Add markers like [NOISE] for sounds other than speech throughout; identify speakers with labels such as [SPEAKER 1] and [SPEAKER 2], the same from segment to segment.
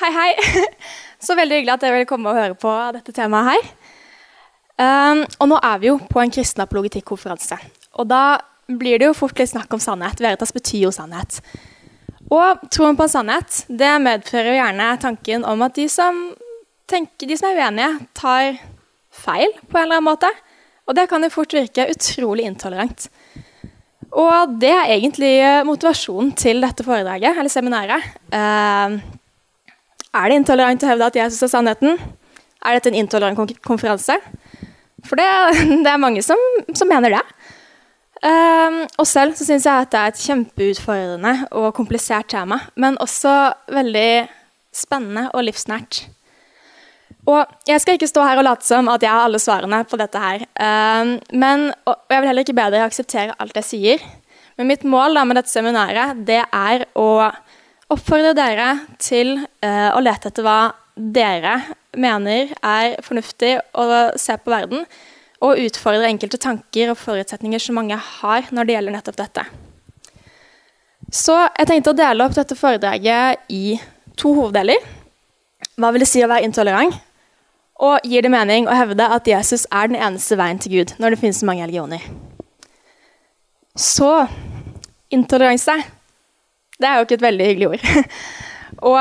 [SPEAKER 1] hei, hei. [LAUGHS] Så veldig hyggelig at dere vil komme og høre på dette temaet her. Um, og nå er vi jo på en kristen apologetikkonferanse. Og da blir det jo fort litt snakk om sannhet. Veritas betyr jo sannhet. Og troen på en sannhet det medfører jo gjerne tanken om at de som, tenker, de som er uenige, tar feil på en eller annen måte. Og det kan jo fort virke utrolig intolerant. Og det er egentlig motivasjonen til dette foredraget, eller seminaret. Uh, er det intolerant å hevde at Jesus er sannheten? Er dette en intolerant konferanse? For det, [LAUGHS] det er mange som, som mener det. Um, og selv så syns jeg at det er et kjempeutfordrende og komplisert tema, men også veldig spennende og livsnært. Og jeg skal ikke stå her og late som at jeg har alle svarene på dette her. Um, men, og jeg vil heller ikke bedre akseptere alt jeg sier. Men mitt mål da med dette seminaret, det er å oppfordre dere til eh, å lete etter hva dere mener er fornuftig å se på verden, og utfordre enkelte tanker og forutsetninger som mange har når det gjelder nettopp dette. Så jeg tenkte å dele opp dette foredraget i to hoveddeler. Hva vil det si å være intolerant? Og gir det mening å hevde at Jesus er den eneste veien til Gud når det finnes så mange religioner? Så intoleranse det er jo ikke et veldig hyggelig ord. [LAUGHS] og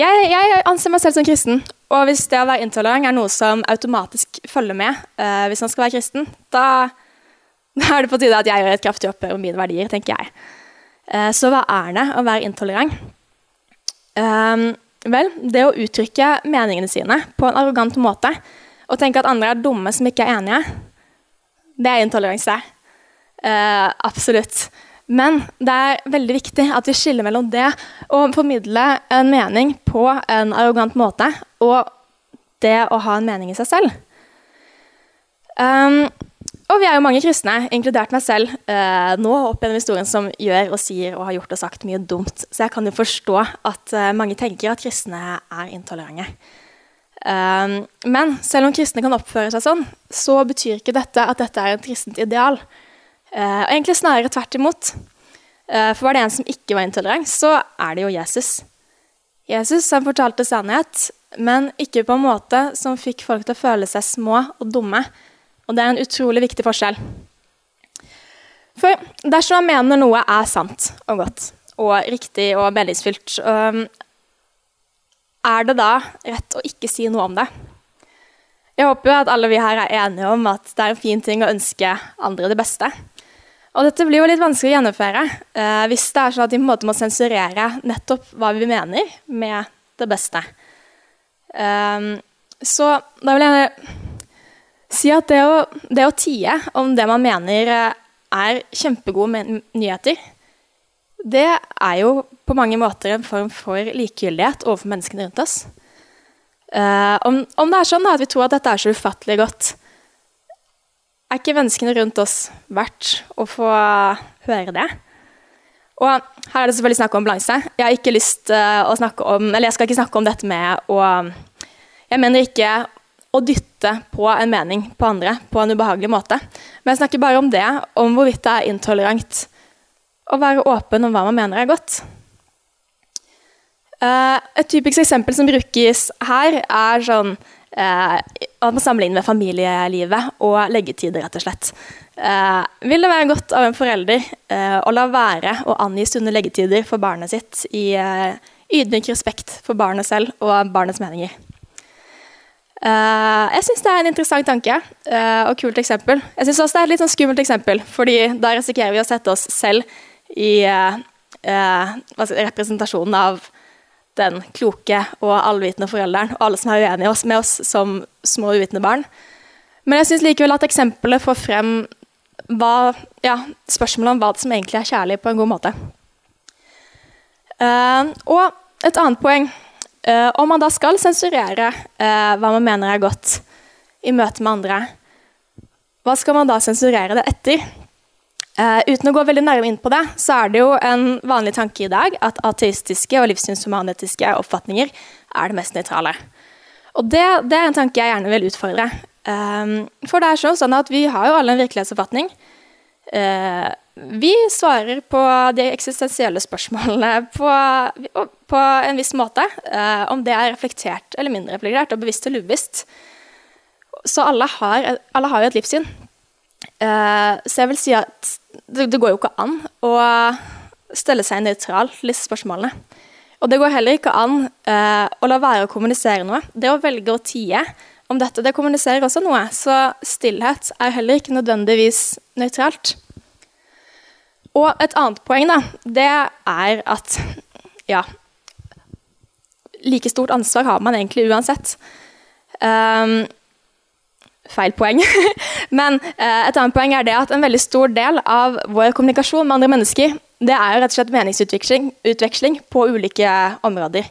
[SPEAKER 1] jeg, jeg, anser meg selv som kristen, og hvis det å være intolerant er noe som automatisk følger med uh, hvis man skal være kristen, da, [LAUGHS] da, er det på tide at jeg gjør et kraftig oppgjør om mine verdier, tenker jeg. Uh, så hva er det å være intolerant? Um, vel, det å uttrykke meningene sine på en arrogant måte og tenke at andre er dumme som ikke er enige, det er intoleranse. Uh, absolutt. Men det er veldig viktig at vi skiller mellom det å formidle en mening på en arrogant måte, og det å ha en mening i seg selv. Um, og vi er jo mange kristne, inkludert meg selv, uh, nå opp gjennom historien som gjør og sier og har gjort og sagt mye dumt. Så jeg kan jo forstå at uh, mange tenker at kristne er intolerante. Um, men selv om kristne kan oppføre seg sånn, så betyr ikke dette at dette er et kristent ideal. Uh, og egentlig snarere tvert imot. Uh, for var det en som ikke var intolerant, så er det jo Jesus. Jesus han fortalte sannhet, men ikke på en måte som fikk folk til å føle seg små og dumme. Og det er en utrolig viktig forskjell. For dersom man mener noe er sant og godt og riktig og meningsfylt, um, er det da rett å ikke si noe om det? Jeg håper jo at alle vi her er enige om at det er en fin ting å ønske andre det beste. Og dette blir jo litt vanskelig å gjennomføre eh, hvis det er sånn at de på en måte må sensurere nettopp hva vi mener med det beste. Um, så da vil jeg si at det å, det å tie om det man mener eh, er kjempegode nyheter, det er jo på mange måter en form for likegyldighet overfor menneskene rundt oss. Uh, om, om, det er sånn da, at vi tror at dette er så ufattelig godt, er ikke menneskene rundt oss verdt å få høre det? Og her er det selvfølgelig snakk om balanse. Jeg har ikke lyst uh, å snakke om Eller jeg skal ikke snakke om dette med å Jeg mener ikke å dytte på en mening på andre på en ubehagelig måte. Men jeg snakker bare om det, om hvorvidt det er intolerant å være åpen om hva man mener er godt. Uh, et typisk eksempel som brukes her, er sånn at man inn med familielivet og leggetider, rett og slett. Eh, vil det være godt av en forelder eh, å la være å angi sunne leggetider for barnet sitt i eh, ydmyk respekt for barnet selv og barnets meninger? Eh, jeg syns det er en interessant tanke eh, og kult eksempel. Jeg syns også det er et litt sånn skummelt eksempel, fordi da risikerer vi å sette oss selv i eh, representasjonen av den kloke og allvitende forelderen, og alle som er uenige med oss som små uvitende barn. Men jeg syns likevel at eksempelet får frem hva, ja, spørsmålet om hva som egentlig er kjærlig, på en god måte. Uh, og et annet poeng Uh, om man da skal sensurere uh, hva man mener er godt i møte med andre, hva skal man da sensurere det etter? Uh, uten å gå veldig nærmere inn på det, så er det jo en vanlig tanke i dag at ateistiske og livssynshumanetiske oppfatninger er det mest nøytrale. Og det, det, er en tanke jeg gjerne vil utfordre. Um, for det er sånn at vi har jo alle en virkelighetsoppfatning. Uh, vi svarer på de eksistensielle spørsmålene på, på en viss måte. Uh, om det er reflektert eller mindre reflektert, og bevisst eller ubevisst. Så alle har, alle har jo et livssyn. Uh, så jeg vil si at det, det, går jo ikke an å stelle seg nøytral til disse spørsmålene. Og det går heller ikke an uh, å la være å kommunisere noe. Det å velge å tie om dette, det kommuniserer også noe. Så stillhet er heller ikke nødvendigvis nøytralt. Og et annet poeng, da, det er at ja Like stort ansvar har man egentlig uansett. Um, feil poeng. [LAUGHS] Men uh, et annet poeng er det at en veldig stor del av vår kommunikasjon med andre mennesker, det er jo rett og slett meningsutveksling på ulike områder.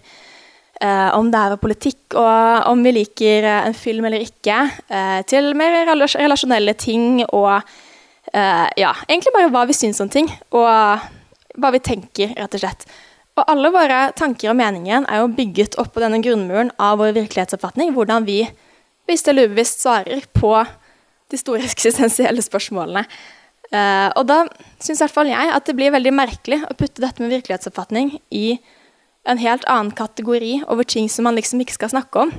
[SPEAKER 1] Uh, om det er politikk, og om vi liker en film eller ikke, uh, til mer relasjonelle ting og ja, egentlig bare hva vi syns om ting, og hva vi tenker, rett og slett. Og alle våre tanker og meninger er jo bygget opp på denne grunnmuren av vår virkelighetsoppfatning, hvordan vi bevisst eller ubevisst svarer på de store eksistensielle spørsmålene. Uh, og da syns i hvert fall jeg at det blir veldig merkelig å putte dette med virkelighetsoppfatning i en helt annen kategori over ting som man liksom ikke skal snakke om.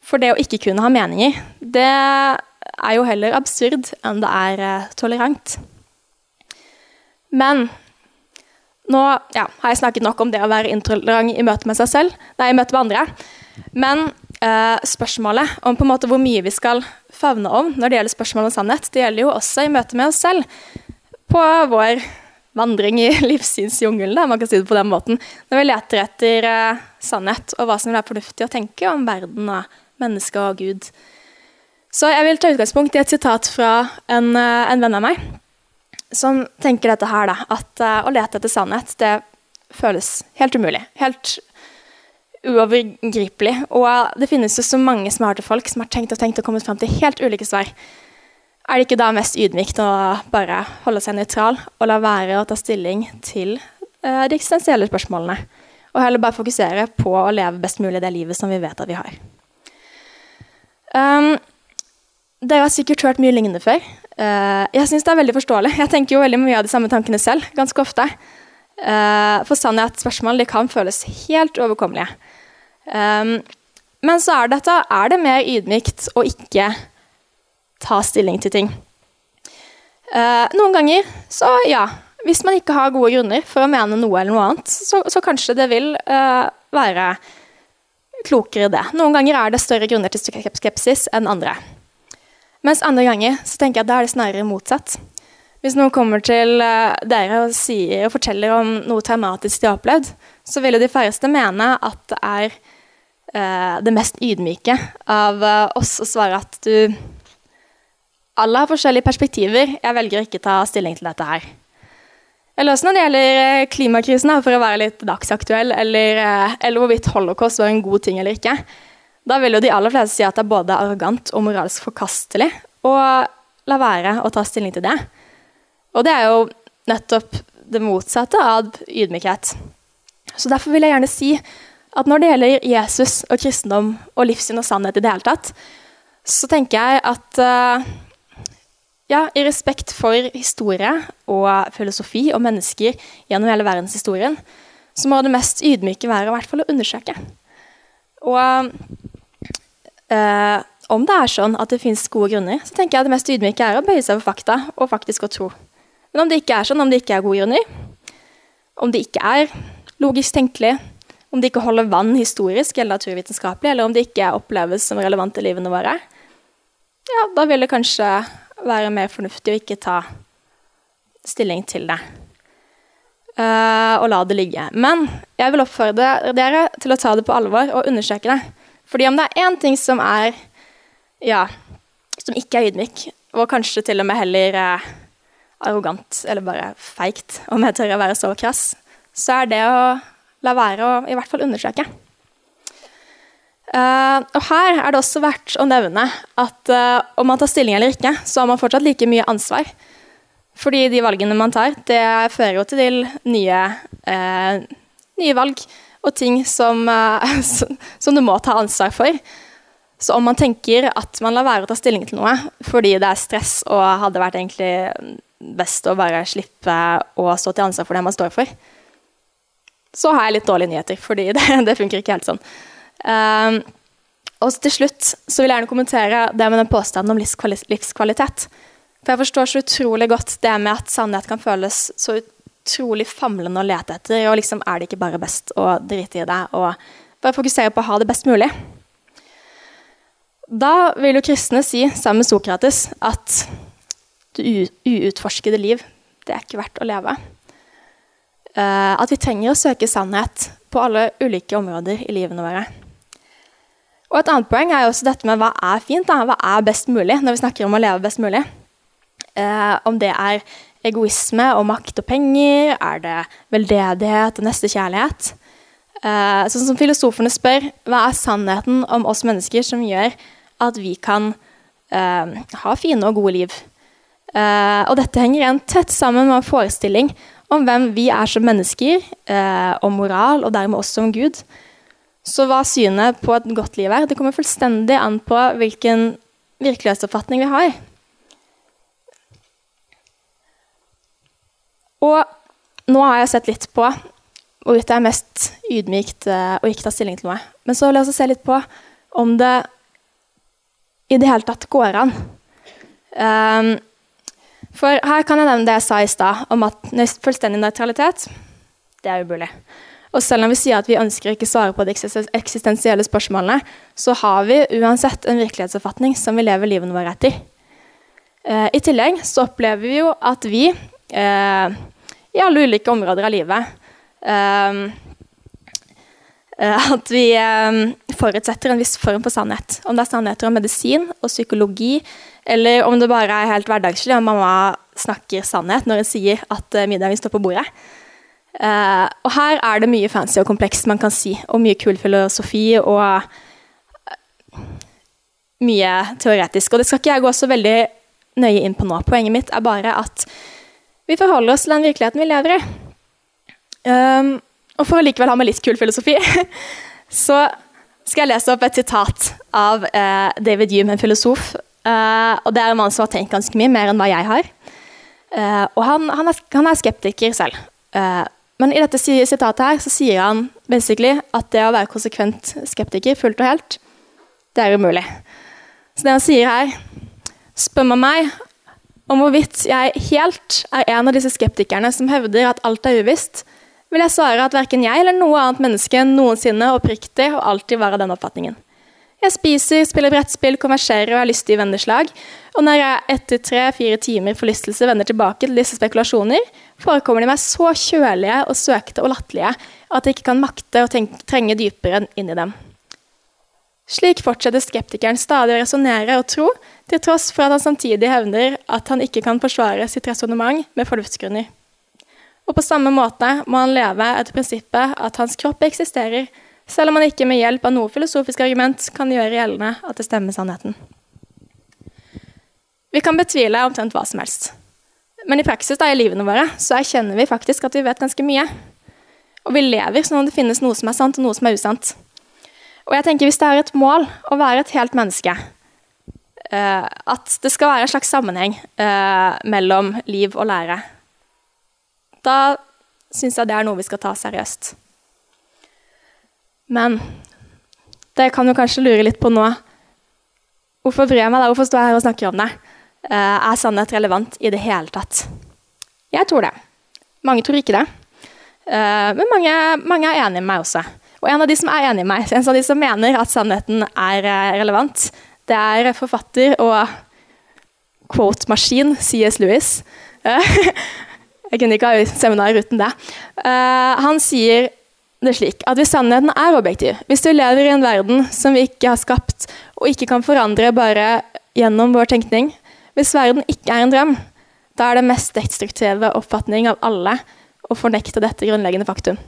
[SPEAKER 1] For det å ikke kunne ha meninger, det er jo heller absurd enn det er eh, tolerant. Men nå ja, har jeg snakket nok om det å være intolerant i møte med seg selv, nei, i møte med andre. Men eh, spørsmålet om på en måte hvor mye vi skal favne om når det gjelder spørsmål om sannhet, det gjelder jo også i møte med oss selv. På vår vandring i [LAUGHS] livssynsjungelen, man kan si det på den måten. Når vi leter etter eh, sannhet og hva som være fornuftig å tenke om verden og mennesket og Gud. Så jeg vil ta utgangspunkt i et sitat fra en, eh, en venn av meg, som tenker dette her, da. At uh, å lete etter sannhet, det føles helt umulig. Helt uovergripelig. Og det finnes jo så mange smarte folk som har tenkt og tenkt og kommet frem til helt ulike svar. Er det ikke da mest ydmykt å bare holde seg nøytral og la være å ta stilling til uh, de eksistensielle spørsmålene? Og heller bare fokusere på å leve best mulig det livet som vi vet at vi har. Um, dere har sikkert hørt mye lignende før. Uh, jeg syns det er veldig forståelig. Jeg tenker jo veldig mye av de samme tankene selv, ganske ofte. Uh, for sannhetsspørsmål de kan føles helt overkommelige. Um, men så er, dette, er det mer ydmykt å ikke ta stilling til ting. Uh, noen ganger, så ja Hvis man ikke har gode grunner for å mene noe eller noe annet, så, så kanskje det vil være klokere det. Noen ganger er det større grunner til skepsis enn andre. Mens andre ganger så tenker jeg at da er det snarere motsatt. Hvis noen kommer til uh, dere og, sier, og forteller om noe traumatisk de har opplevd, så vil jo de færreste mene at det er uh, det mest ydmyke av uh, oss å svare at du Alle har forskjellige perspektiver. Jeg velger å ikke ta stilling til dette her. Eller også når det gjelder klimakrisen, for å være litt dagsaktuell, eller, eller hvorvidt holocaust var en god ting eller ikke. Da vil jo de aller fleste si at det er både arrogant og moralsk forkastelig å la være å ta stilling til det. Og det er jo nettopp det motsatte av ydmykhet. Så derfor vil jeg gjerne si at når det gjelder Jesus og kristendom og livssyn og sannhet i det hele tatt, så tenker jeg at uh, ja, i respekt for historie og filosofi og mennesker gjennom hele verdenshistorien, så må det mest ydmyke være i hvert fall å undersøke. Og Uh, om det er sånn at det fins gode grunner, så tenker jeg at det mest ydmyke er å bøye seg for fakta og faktisk å tro. Men om det ikke er sånn, om det ikke er gode grunner, om det ikke er logisk tenkelig, om det ikke holder vann historisk eller naturvitenskapelig, eller om det ikke oppleves som relevant i livene våre, ja, da vil det kanskje være mer fornuftig å ikke ta stilling til det. Uh, og la det ligge. Men jeg vil oppfordre dere til å ta det på alvor og undersøke det. Fordi om det er én ting som er ja, som ikke er ydmyk, og kanskje til og med heller uh, arrogant, eller bare feigt, om jeg tør å være så krass, så er det å la være å i hvert fall undersøke. Uh, og her er det også verdt å nevne at uh, om man tar stilling eller ikke, så har man fortsatt like mye ansvar. Fordi de valgene man tar, det fører jo til nye, uh, nye valg og ting som, [LAUGHS] som, du må ta ansvar for. Så om man tenker at man lar være å ta stilling til noe fordi det er stress og hadde vært egentlig best å bare slippe å stå til ansvar for det man står for, så har jeg litt dårlige nyheter, fordi [LAUGHS] det, det funker ikke helt sånn. Um, og til slutt så vil jeg gjerne kommentere det med den påstanden om livskvalitet. For jeg forstår så utrolig godt det med at sannhet kan føles så utrolig famlende å lete etter, og liksom er det ikke bare best å drite i det og bare fokusere på å ha det best mulig. Da vil jo kristne si, sammen med Sokrates, at det uutforskede liv, det er ikke verdt å leve. Uh, at vi trenger å søke sannhet på alle ulike områder i livene våre. Og Et annet poeng er jo også dette med hva er fint, da? hva er best mulig, når vi snakker om å leve best mulig. Eh, om det er egoisme og makt og penger, er det veldedighet og nestekjærlighet? Eh, sånn som filosofene spør, hva er sannheten om oss mennesker som gjør at vi kan ha fine og gode liv? Eh, og dette henger igjen tett sammen med en forestilling om hvem vi er som mennesker, eh, om moral, og dermed også om Gud. Så hva synet på et godt liv er, det kommer fullstendig an på hvilken virkelighetsoppfatning vi har. Og nå har jeg sett litt på hvorvidt det er mest ydmykt uh, å ikke ta stilling til noe. Men så vil jeg også se litt på om det i det hele tatt går an. Um, for her kan jeg nevne det jeg sa i stad, om at fullstendig nøytralitet, det er umulig. Og selv om vi sier at vi ønsker ikke svare på de eksistensielle spørsmålene, så har vi uansett en virkelighetsoppfatning som vi lever livene våre etter. Eh, I tillegg så opplever vi jo at vi, eh, i alle ulike områder av livet eh At vi eh, forutsetter en viss form for sannhet. Om det er sannheter om medisin og psykologi eller om det bare er helt hverdagslig om mamma snakker sannhet når hun sier at uh, middagen står på bordet. Og her er det mye fancy og komplekst man kan si, og mye kul filosofi og mye teoretisk. Og det skal ikke jeg gå så veldig nøye inn på nå. Poenget mitt er bare at vi forholder oss til den virkeligheten vi lever i. Um, og for å likevel ha med litt kul filosofi, [LAUGHS] så skal jeg lese opp et sitat av David Hume, en filosof Eh, og det er en mann som har tenkt ganske mye, mer enn hva jeg har. Eh, og han, han, er, han, er, skeptiker selv. Uh, men i dette sitatet her så sier han at det å være konsekvent skeptiker fullt og helt, det er umulig. Så det han sier her Spør man meg om hvorvidt jeg helt er en av disse skeptikerne som hevder at alt er uvisst, vil jeg svare at verken jeg eller noe annet menneske noensinne oppriktig og alltid var av den oppfatningen. Jeg spiser, spiller brettspill, konverserer og har lystige venneslag. Og når jeg etter tre-fire timer forlystelse vender tilbake til disse spekulasjoner, forekommer de meg så kjølige og søkte og latterlige at jeg ikke kan makte å trenge dypere inn i dem. Slik fortsetter skeptikeren stadig å resonnere og tro, til tross for at han samtidig hevner at han ikke kan forsvare sitt resonnement med fornuftsgrunner. Og på samme måte må han leve etter prinsippet at hans kropp eksisterer, selv om han ikke med hjelp av noe filosofisk argument kan gjøre gjeldende at det stemmer sannheten. Vi kan betvile omtrent hva som helst. Men i praksis da, i livene våre så erkjenner vi faktisk at vi vet ganske mye. Og vi lever som om det finnes noe som er sant, og noe som er usant. Og jeg tenker Hvis det er et mål å være et helt menneske, uh, at det skal være en slags sammenheng uh, mellom liv og lære, da syns jeg det er noe vi skal ta seriøst. Men det kan jo kanskje lure litt på nå. Hvorfor bryr jeg meg da? Hvorfor står jeg her og snakker om det? Eh, er sannhet relevant i det hele tatt? Jeg tror det. Mange tror ikke det. Eh, men mange, mange er enig med meg også. Og en av de som er enig med meg, [LAUGHS] en av de som mener at sannheten er eh, relevant, det er forfatter og quote-maskin C.S. Lewis. [LAUGHS] Jeg kunne ikke ha seminar uten det. Han sier det slik at hvis sannheten er objektiv, hvis du lever i en verden som vi ikke har skapt, og ikke kan forandre bare gjennom vår tenkning, hvis verden ikke er en drøm, da er det mest destruktive oppfatning av alle å fornekte dette grunnleggende faktum.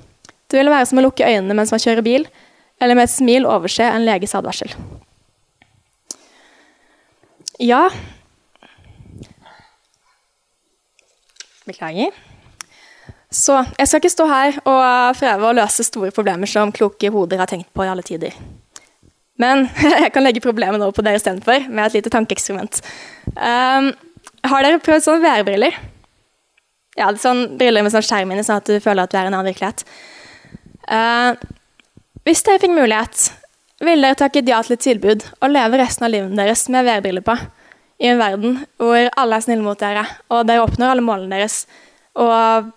[SPEAKER 1] Det vil være som å lukke øynene mens man kjører bil, eller med et smil overse en leges advarsel. Ja Beklager. Så jeg skal ikke stå her og prøve å løse store problemer som kloke hoder har tenkt på i alle tider. Men [LAUGHS] jeg kan legge problemet over på dere istedenfor, med et lite tankeeksperiment. Um, har dere prøvd sånne værbriller? Ja, sånn briller med sånn skjerm inni, sånn at du føler at du er i en annen virkelighet. Uh, hvis dere fikk mulighet, ville dere takket ja til et tilbud og leve resten av livet deres med værbriller på? I en verden hvor alle er snille mot dere, og dere oppnår alle målene deres, og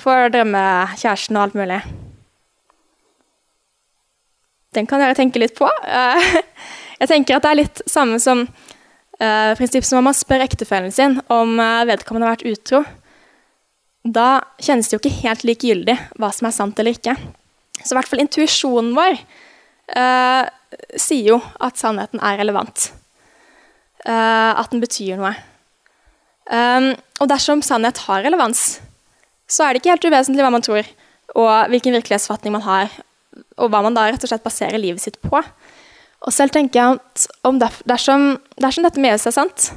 [SPEAKER 1] får drømmekjæresten og alt mulig. Den kan dere tenke litt på. [LAUGHS] Jeg tenker at det er litt samme som uh, prinsipp som om man spør ektefellen sin om uh, vedkommende har vært utro. Da kjennes det jo ikke helt likegyldig hva som er sant eller ikke. Så i hvert fall intuisjonen vår uh, sier jo at sannheten er relevant. Uh, at den betyr noe. Um, og dersom sannhet har relevans, så er det ikke helt uvesentlig hva man tror, og hvilken virkelighetsfatning man har, og hva man da rett og slett baserer livet sitt på. Og selv tenker jeg at dersom, dersom, dette med Jesus er sant,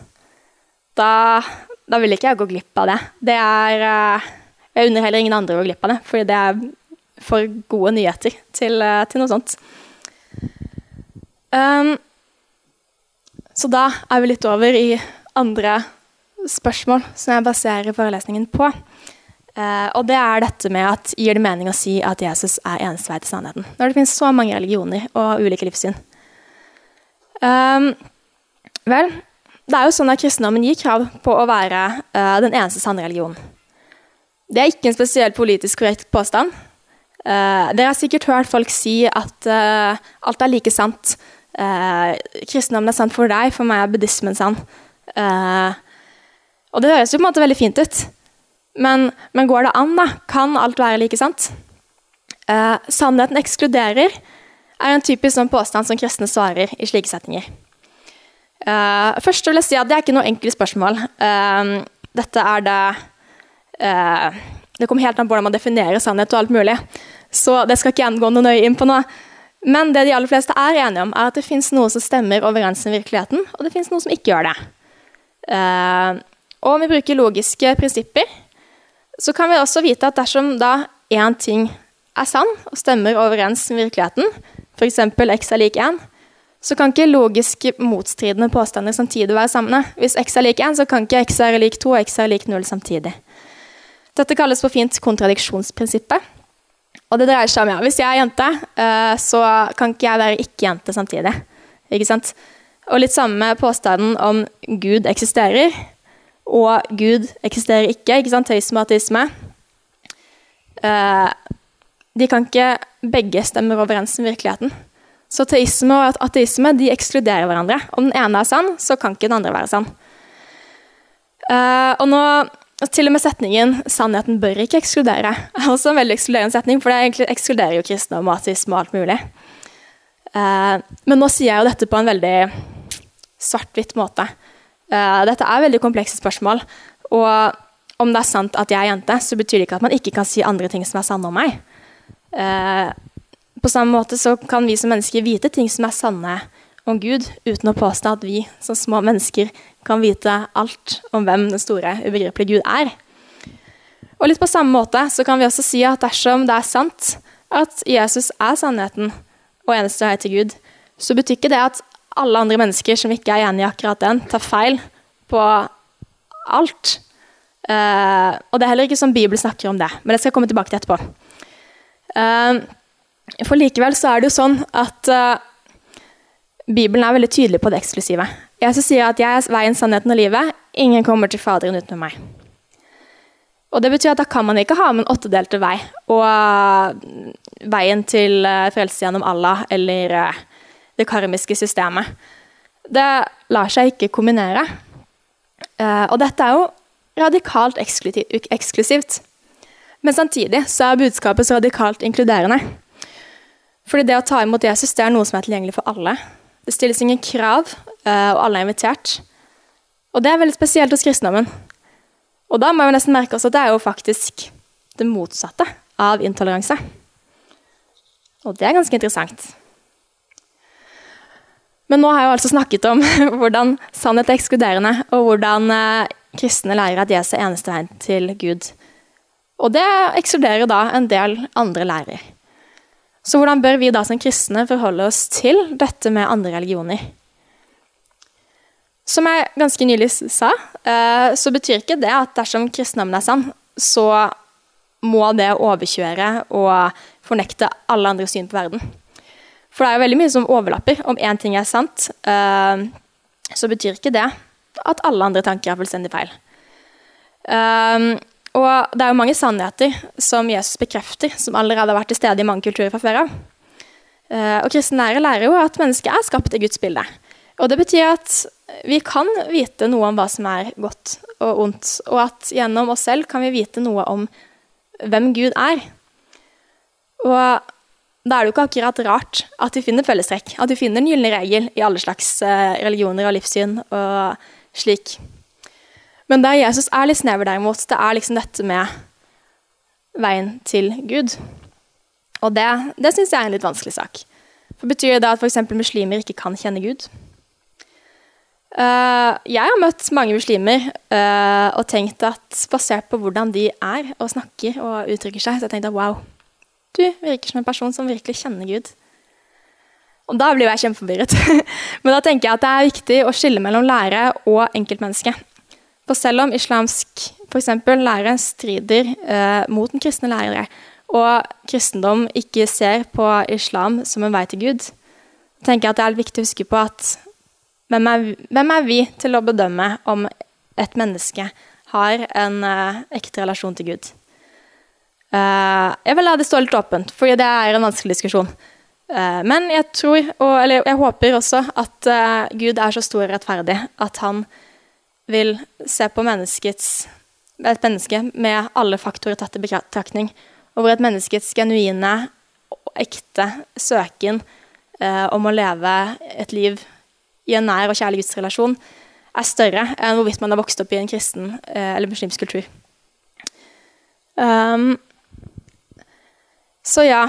[SPEAKER 1] da, da, vil ikke jeg gå glipp av det. Det er uh, Jeg unner heller ingen andre å gå glipp av det, fordi det er for gode nyheter til, uh, til noe sånt. Um, så da er vi litt over i andre spørsmål som jeg baserer forelesningen på. Uh, og det er dette med at gir det mening å si at Jesus er eneste vei til sannheten? Når det finnes så mange religioner og ulike livssyn. Um, vel, det er jo sånn at kristendommen gir krav på å være uh, den eneste sanne religionen. Det er ikke en spesielt politisk korrekt påstand. Uh, dere har sikkert hørt folk si at alt er like sant. Kristendommen er sant for deg, for meg er buddhismen sann. og det høres jo på en måte veldig fint ut. Men, men, går det an, da? Kan alt være like sant? Eh, sannheten ekskluderer er en typisk sånn påstand som kristne svarer i slike setninger. Eh, først vil jeg si at det er ikke noe enkelt spørsmål. Eh, dette er det eh, Det kommer helt an på hvordan man definerer sannhet og alt mulig. Så det skal ikke jeg gå noe nøye inn på nå. Men det de aller fleste er enige om, er at det fins noe som stemmer overens med virkeligheten, og det fins noe som ikke gjør det. Uh, og om vi bruker logiske prinsipper, så kan vi også vite at dersom da én ting er sann og stemmer overens med virkeligheten, f.eks. x er lik 1, så kan ikke logiske motstridende påstander samtidig være sammen. Hvis x er lik 1, så kan ikke x er lik 2 og x er lik 0 samtidig. Dette kalles på fint kontradiksjonsprinsippet. Og det dreier seg om ja, hvis jeg er jente, eh, så kan ikke jeg være ikke-jente samtidig. Ikke sant? Og litt samme påstanden om Gud eksisterer og Gud eksisterer ikke. ikke sant? Teisme og ateisme. Uh, de kan ikke begge stemme overens med virkeligheten. Så teisme og ateisme de ekskluderer hverandre. Om den ene er sann, så kan ikke den andre være sann. Uh, og nå til og med setningen 'sannheten bør ikke ekskludere' er også en veldig ekskluderende setning, for det ekskluderer jo kristne og matisme og alt mulig. Uh, men nå sier jeg jo dette på en veldig svart-hvitt måte. Uh, dette er veldig komplekse spørsmål. Og om det er sant at jeg er jente, så betyr det ikke at man ikke kan si andre ting som er sanne om meg. Uh, på samme måte så kan vi som mennesker vite ting som er sanne om Gud, uten å påstå at vi som små mennesker kan vite alt om hvem den store, ubegripelige Gud er. Og litt på samme måte så kan vi også si at dersom det er sant at Jesus er sannheten og eneste vei til Gud, så betyr ikke det at alle andre mennesker som ikke er enig i akkurat den, tar feil på alt. Uh, og det er heller ikke som Bibelen snakker om det, men det skal jeg komme tilbake til etterpå. Uh, for likevel så er det jo sånn at uh, Bibelen er veldig tydelig på det eksklusive. Jesus sier at 'jeg er veien, sannheten og livet'. Ingen kommer til Faderen uten meg. Og det betyr at da kan man ikke ha med en åttedelte vei og veien til frelse gjennom Allah eller det karmiske systemet. Det lar seg ikke kombinere. Og dette er jo radikalt eksklusivt. Men samtidig så er budskapet så radikalt inkluderende. Fordi det å ta imot Jesus det er noe som er tilgjengelig for alle. Det stilles ingen krav, uh, og alle er invitert. Og det er veldig spesielt hos kristendommen. Og da må vi nesten merke oss at det er jo faktisk det motsatte av intoleranse. Og det er ganske interessant. Men nå har jeg jo altså snakket om [LAUGHS] hvordan sannhet er ekskluderende, og hvordan eh, kristne lærer at Jesus er eneste veien til Gud. Og det ekskluderer da en del andre lærer. Så hvordan bør vi da som kristne forholde oss til dette med andre religioner? Som jeg ganske nylig sa, eh, så betyr ikke det at dersom kristendommen er sann, så må det overkjøre og fornekte alle andre syn på verden. For det er jo veldig mye som overlapper. Om én ting er sant, uh, så betyr ikke det at alle andre tanker er fullstendig feil. Og det er jo mange sannheter som Jesus bekrefter, som allerede har vært til stede i mange kulturer fra før av. Uh, og kristne lærer lærer jo at mennesket er skapt i Guds bilde. Og det betyr at vi kan vite noe om hva som er godt og ondt, og at gjennom oss selv kan vi vite noe om hvem Gud er. Og da er det jo ikke akkurat rart at vi finner fellestrekk, at vi finner en gylne regel i alle slags eh, religioner og livssyn og slik. Men der Jesus er litt snever, derimot, det er liksom dette med veien til Gud. Og det, det syns jeg er en litt vanskelig sak. For Betyr det at f.eks. muslimer ikke kan kjenne Gud? Uh, jeg har møtt mange muslimer uh, og tenkt at basert på hvordan de er og snakker og uttrykker seg, så jeg tenkte at wow, du virker som en person som virkelig kjenner Gud. Og da blir jeg kjempeforvirret. [LAUGHS] Men da tenker jeg at det er viktig å skille mellom lære og enkeltmenneske. For selv om islamsk for eksempel, lære strider eh, mot den kristne lærere, og kristendom ikke ser på islam som en vei til Gud, tenker jeg at det er viktig å huske på at hvem er, hvem er, vi til å bedømme om et menneske har en eh, ekte relasjon til Gud? Eh, jeg vil la det stå litt åpent, for det er en vanskelig diskusjon. Uh, men jeg tror, og, eller jeg håper også, at Gud er så stor og rettferdig at han vil se på et menneske med alle faktorer tatt i betraktning, og hvor et menneskets genuine og ekte søken om å leve et liv i en nær og kjærlig gudsrelasjon er større enn hvorvidt man har vokst opp i en kristen eh, eller muslimsk kultur. Um, så ja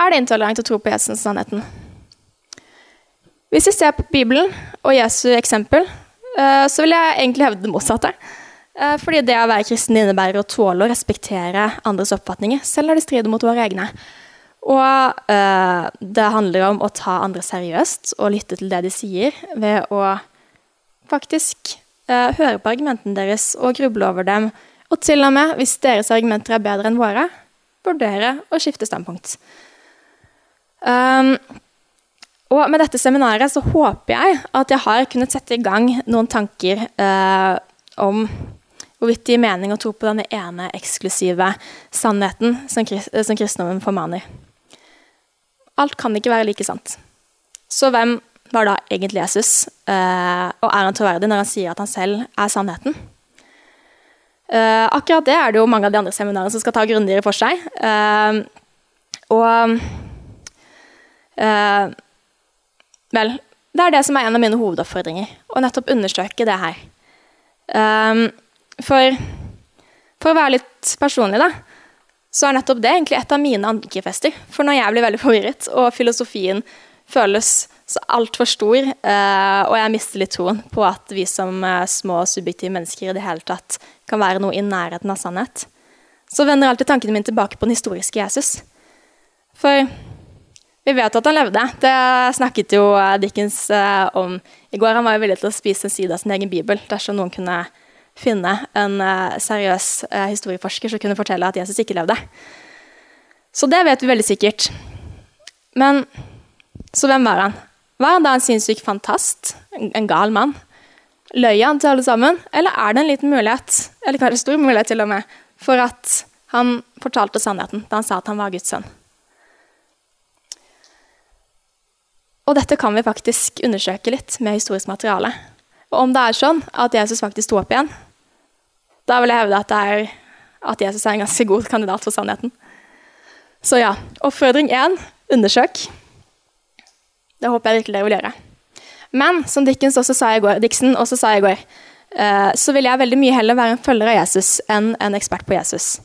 [SPEAKER 1] Er det intolerant å tro på Jesus sannheten? Hvis vi ser på Bibelen og Jesu eksempel, uh, så vil jeg egentlig hevde det motsatte. Uh, fordi det å være kristen innebærer å tåle å respektere andres oppfatninger, selv når de strider mot våre egne. Og eh, det handler om å ta andre seriøst og lytte til det de sier, ved å faktisk eh, høre på argumentene deres og gruble over dem. Og til og med, hvis deres argumenter er bedre enn våre, vurdere å skifte standpunkt. Um, og med dette seminaret så håper jeg at jeg har kunnet sette i gang noen tanker eh, om hvorvidt det gir mening å tro på denne ene eksklusive sannheten som, som kristendommen formaner. Alt kan ikke være like sant. Så hvem var da egentlig Jesus, eh, og er han troverdig når han sier at han selv er sannheten? Eh, akkurat det er det jo mange av de andre seminarene som skal ta grundigere for seg. Uh, og Vel, det er det som er en av mine hovedoppfordringer, å nettopp understreke det her. for for å være litt personlig, da, så er nettopp det egentlig et av mine ankerfester. For når jeg blir veldig forvirret, og filosofien føles så altfor stor, uh, og jeg mister litt troen på at vi som uh, små subjektive mennesker i det hele tatt kan være noe i nærheten av sannhet, så vender alltid tankene mine tilbake på den historiske Jesus. For vi vet at han levde. Det snakket jo eh, Dickens eh, om i går. Han var jo villig til å spise en side av sin egen bibel dersom noen kunne finne en uh, seriøs historieforsker som kunne fortelle at Jesus ikke levde. Så det vet vi veldig sikkert. Men så hvem var han? Var han da en sinnssyk fantast? En gal mann? Løy han til alle sammen? Eller er det en liten mulighet, eller kanskje stor mulighet til og med, for at han fortalte sannheten da han sa at han var Guds sønn? Og dette kan vi faktisk undersøke litt med historisk materiale. Og om det er sånn at Jesus faktisk sto opp igjen, da vil jeg hevde at, er, at Jesus er en ganske god kandidat for sannheten. Så ja, oppfordring én undersøk. Det håper jeg virkelig dere vil gjøre. Men som Dickens også sa i går, Dixon også sa i går, eh, så vil jeg veldig mye heller være en følger av Jesus enn en ekspert på Jesus.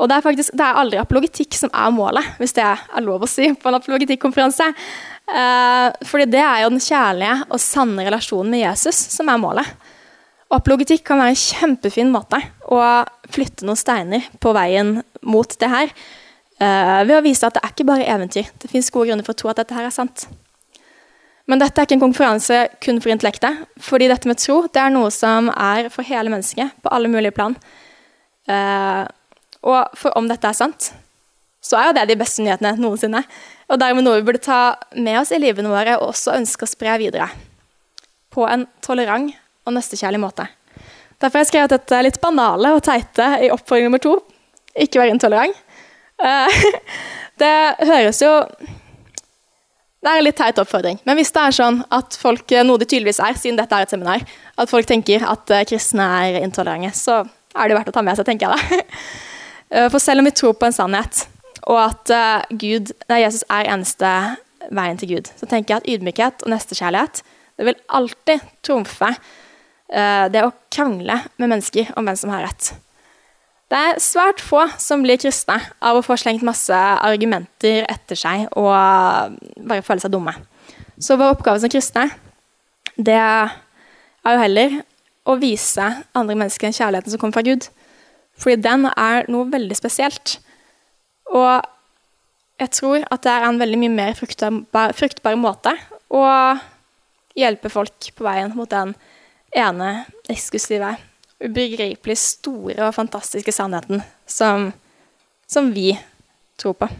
[SPEAKER 1] Og det er faktisk det er aldri apologetikk som er målet, hvis det er lov å si på en apologetikkonferanse. Eh, fordi det er jo den kjærlige og sanne relasjonen med Jesus som er målet. Og apologetikk kan være en kjempefin måte å flytte noen steiner på veien mot det her. Eh, ved å vise at det er ikke bare eventyr. Det fins gode grunner for å tro at dette her er sant. Men dette er ikke en konferanse kun for intellektet. fordi dette med tro det er noe som er for hele mennesket på alle mulige plan. Eh, og for om dette er sant, så er jo det de beste nyhetene noensinne. Og dermed noe vi burde ta med oss i livene våre og også ønske å spre videre. På en tolerant og nøstekjærlig måte. Derfor har jeg skrevet dette litt banale og teite i oppfordring nummer to. Ikke være intolerant. Eh, [LAUGHS] det høres jo Det er en litt teit oppfordring. Men hvis det er sånn at folk, noe de tydeligvis er, siden dette er et seminar, at folk tenker at eh, kristne er intolerante, så er det verdt å ta med seg, tenker jeg da. [LAUGHS] Eh, for selv om vi tror på en sannhet, og at uh, Gud, nei, Jesus er eneste veien til Gud, så tenker jeg at ydmykhet og nestekjærlighet det vil alltid trumfe uh, det å krangle med mennesker om hvem som har rett. Det er svært få som blir kristne av å få slengt masse argumenter etter seg og bare føle seg dumme. Så vår oppgave som kristne, det er jo heller å vise andre mennesker den kjærligheten som kommer fra Gud. Fordi den er noe veldig spesielt. Og jeg tror at det er en veldig mye mer fruktbar, fruktbar måte å hjelpe folk på veien mot den ene eksklusive, ubegripelig store og fantastiske sannheten som, som vi tror på.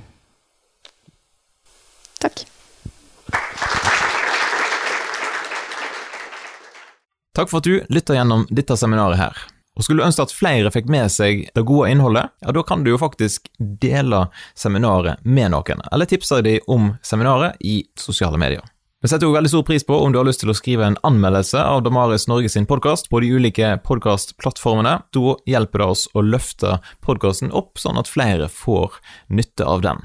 [SPEAKER 1] Takk.
[SPEAKER 2] Takk for at du lytter gjennom dette seminaret her. Og Skulle du ønske at flere fikk med seg det gode innholdet, ja, da kan du jo faktisk dele seminaret med noen, eller tipse dem om seminaret i sosiale medier. Vi setter jo veldig stor pris på om du har lyst til å skrive en anmeldelse av Damaris Norge sin podkast på de ulike podkastplattformene. Da hjelper det oss å løfte podkasten opp, sånn at flere får nytte av den.